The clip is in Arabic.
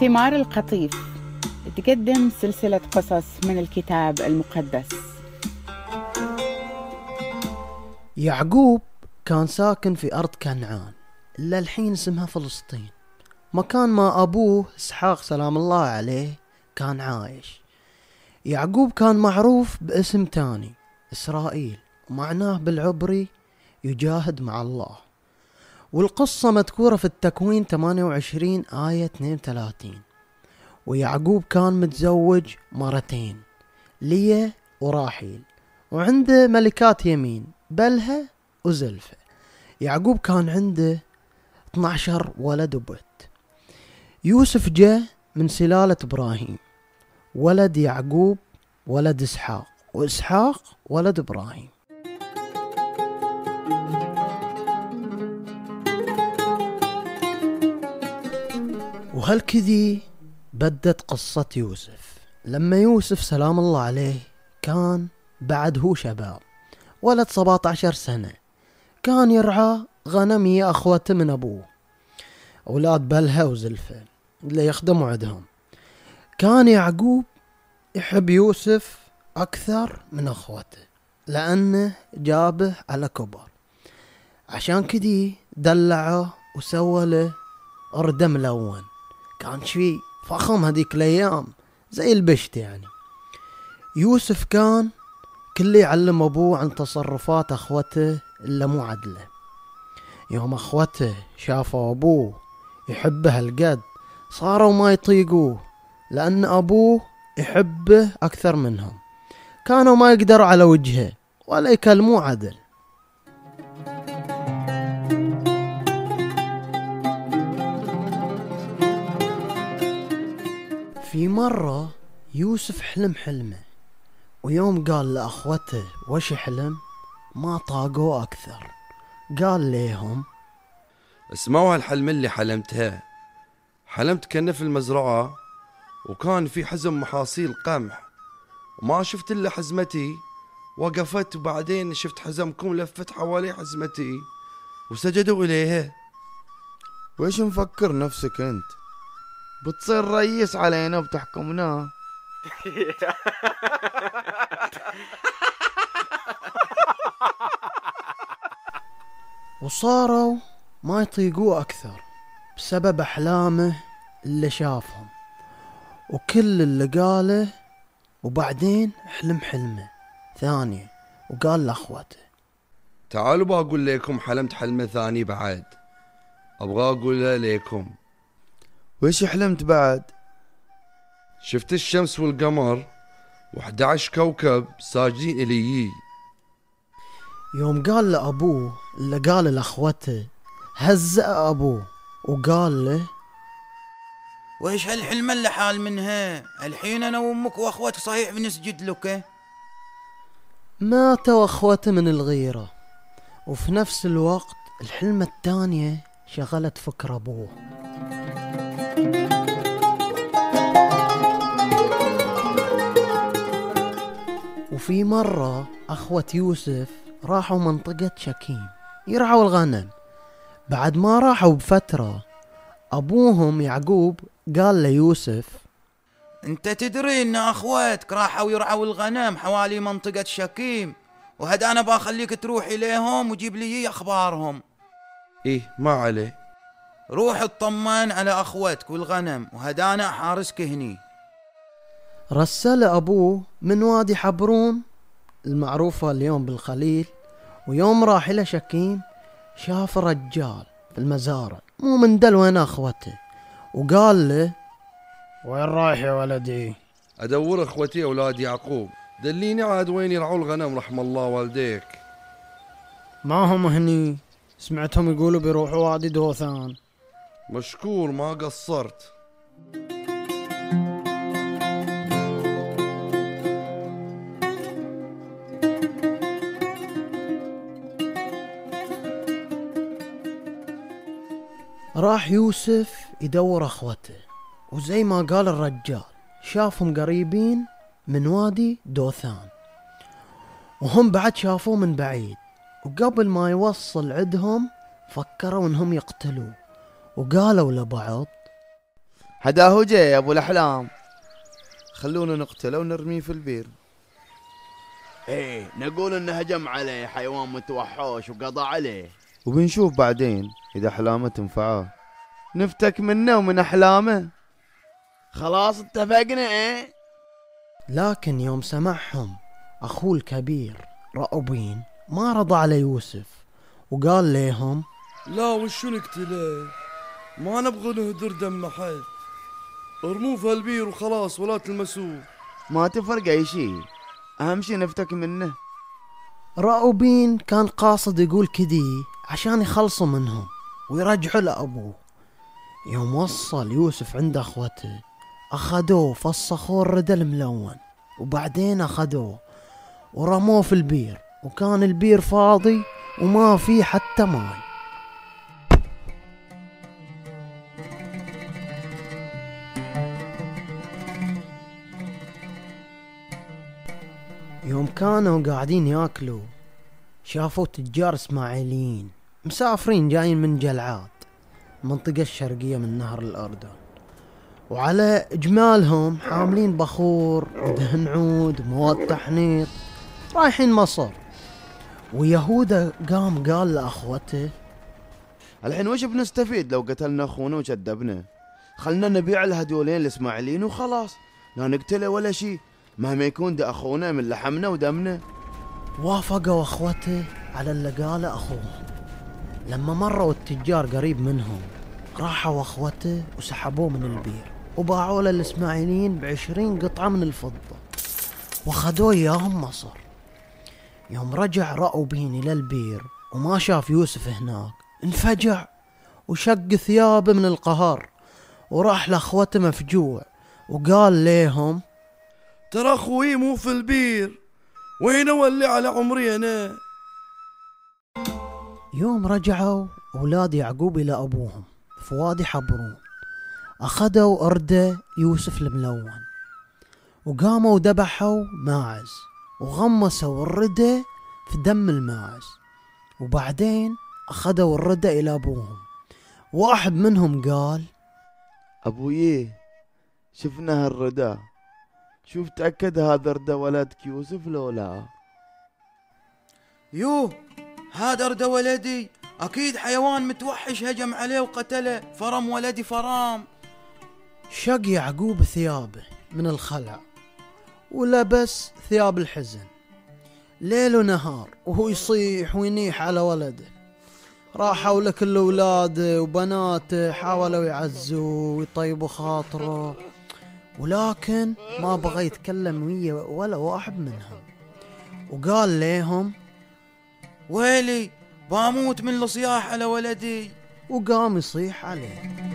ثمار القطيف. تقدم سلسلة قصص من الكتاب المقدس. يعقوب كان ساكن في أرض كنعان إلا الحين اسمها فلسطين. مكان ما أبوه إسحاق سلام الله عليه كان عايش. يعقوب كان معروف باسم تاني إسرائيل ومعناه بالعبري يجاهد مع الله. والقصة مذكورة في التكوين 28 آية 32 ويعقوب كان متزوج مرتين ليا وراحيل. وعنده ملكات يمين بلها وزلفة. يعقوب كان عنده 12 ولد وبنت يوسف جاء من سلالة إبراهيم. ولد يعقوب ولد إسحاق. وإسحاق ولد إبراهيم. وهالكذي بدت قصة يوسف. لما يوسف سلام الله عليه كان بعد هو شباب ولد 17 سنة. كان يرعى غنم يا أخوته من أبوه. أولاد بلها وزلفة اللي يخدموا عندهم. كان يعقوب يحب يوسف أكثر من أخوته لأنه جابه على كبر. عشان كذي دلعه وسوى له أردة ملون. كان شي فخم هذيك الأيام زي البشت يعني. يوسف كان كل يعلم أبوه عن تصرفات أخوته اللي مو عدلة. يوم أخوته شافوا أبوه يحبه هالقد صاروا ما يطيقوه لأن أبوه يحبه أكثر منهم. كانوا ما يقدروا على وجهه ولا يكلموه عدل. في مرة يوسف حلم حلمه ويوم قال لأخوته وش حلم؟ ما طاقوه أكثر. قال ليهم اسمعوا هالحلم اللي حلمتها حلمت كنا في المزرعة وكان في حزم محاصيل قمح. وما شفت إلا حزمتي وقفت وبعدين شفت حزمكم لفت حوالي حزمتي وسجدوا إليها ويش مفكر نفسك أنت؟ بتصير رئيس علينا وبتحكمنا. وصاروا ما يطيقوه أكثر بسبب أحلامه اللي شافهم. وكل اللي قاله وبعدين حلم حلمه. ثانية وقال لأخوته تعالوا بقول لكم حلمت حلمة ثاني بعد. أبغى أقولها لكم. ويش حلمت بعد؟ شفت الشمس والقمر و11 كوكب ساجدين إلي. يوم قال لأبوه اللي قال لأخوته هزأ أبوه وقال له وإيش هالحلمة اللي حال منها؟ الحين أنا وأمك وأخوتك صحيح بنسجد لك. ماتوا أخوته من الغيرة وفي نفس الوقت الحلمة الثانية شغلت فكر أبوه. وفي مرة أخوة يوسف راحوا منطقة شكيم يرعوا الغنم. بعد ما راحوا بفترة أبوهم يعقوب قال ليوسف أنت تدري إن أخواتك راحوا يرعوا الغنم حوالي منطقة شكيم وهد أنا بخليك تروح إليهم وجيب لي أخبارهم. إيه ما عليه. روح اطمن على أخوتك والغنم وهد أنا حارسك هني. رسل أبوه من وادي حبرون المعروفة اليوم بالخليل ويوم راح إلى شكيم شاف رجال في المزارع مو من دل وين أخوته وقال له وين رايح يا ولدي؟ أدور إخوتي أولاد يعقوب دليني عاد وين يرعوا الغنم رحم الله والديك. ما هم هني؟ سمعتهم يقولوا بيروحوا وادي دوثان. مشكور ما قصرت. راح يوسف يدور أخوته وزي ما قال الرجال شافهم قريبين من وادي دوثان. وهم بعد شافوه من بعيد وقبل ما يوصل عندهم فكروا إنهم يقتلوه وقالوا لبعض هداه جاي يا أبو الأحلام؟ خلونا نقتله ونرميه في البير. إيه نقول انه هجم عليه حيوان متوحش وقضى عليه. وبنشوف بعدين إذا أحلامه تنفعه. نفتك منه ومن أحلامه. خلاص اتفقنا إيه؟ لكن يوم سمعهم أخوه الكبير رأوبين ما رضى على يوسف وقال لهم لا وشو نقتله ما نبغى نهدر دم حد ارموه في البير وخلاص ولا تلمسوه. ما تفرق أي شيء. أهم شيء نفتك منه. رأوبين كان قاصد يقول كذي عشان يخلصوا منهم ويرجعوا لأبوه. يوم وصل يوسف عند أخوته أخذوه فسخوه الردى الملون وبعدين أخذوه ورموه في البير وكان البير فاضي وما فيه حتى ماي. يوم كانوا قاعدين ياكلوا شافوا تجار إسماعيليين مسافرين جايين من جلعاد المنطقة الشرقية من نهر الأردن. وعلى إجمالهم حاملين بخور ودهن عود ومواد تحنيط رايحين مصر. ويهودا قام قال لأخوته الحين وش بنستفيد لو قتلنا أخونا وكذبنا خلنا نبيع لهدولين الإسماعيليين وخلاص لا نقتله ولا شيء. مهما يكون ده أخونا من لحمنا ودمنا. وافقوا أخوته على اللي قاله أخوهم لما مروا التجار قريب منهم راحوا أخوته وسحبوه من البير وباعوه للإسماعيليين بعشرين قطعة من الفضة وخذوه إياهم مصر. يوم رجع رأوبين إلى البير وما شاف يوسف هناك انفجع وشق ثيابه من القهر وراح لأخوته مفجوع وقال ليهم ترى أخوي مو في البير وين أولي على عمري أنا؟ يوم رجعوا أولاد يعقوب إلى أبوهم في وادي حبرون. أخذوا أردة يوسف الملون وقاموا ذبحوا ماعز وغمسوا الردة في دم الماعز. وبعدين أخذوا الردة إلى أبوهم. واحد منهم قال أبوي شفنا هالردى شوف تأكد هذا ردا ولدك يوسف لو لا. يو هذا رد ولدي. أكيد حيوان متوحش هجم عليه وقتله. فرم ولدي فرام. شق يعقوب ثيابه من الخلع ولبس ثياب الحزن. ليل ونهار وهو يصيح وينيح على ولده. راحوا لكل اولاده وبناته حاولوا يعزوه ويطيبوا خاطره. ولكن ما بغى يتكلم ويا ولا واحد منهم. وقال ليهم ويلي باموت من الصياح على ولدي. وقام يصيح عليه.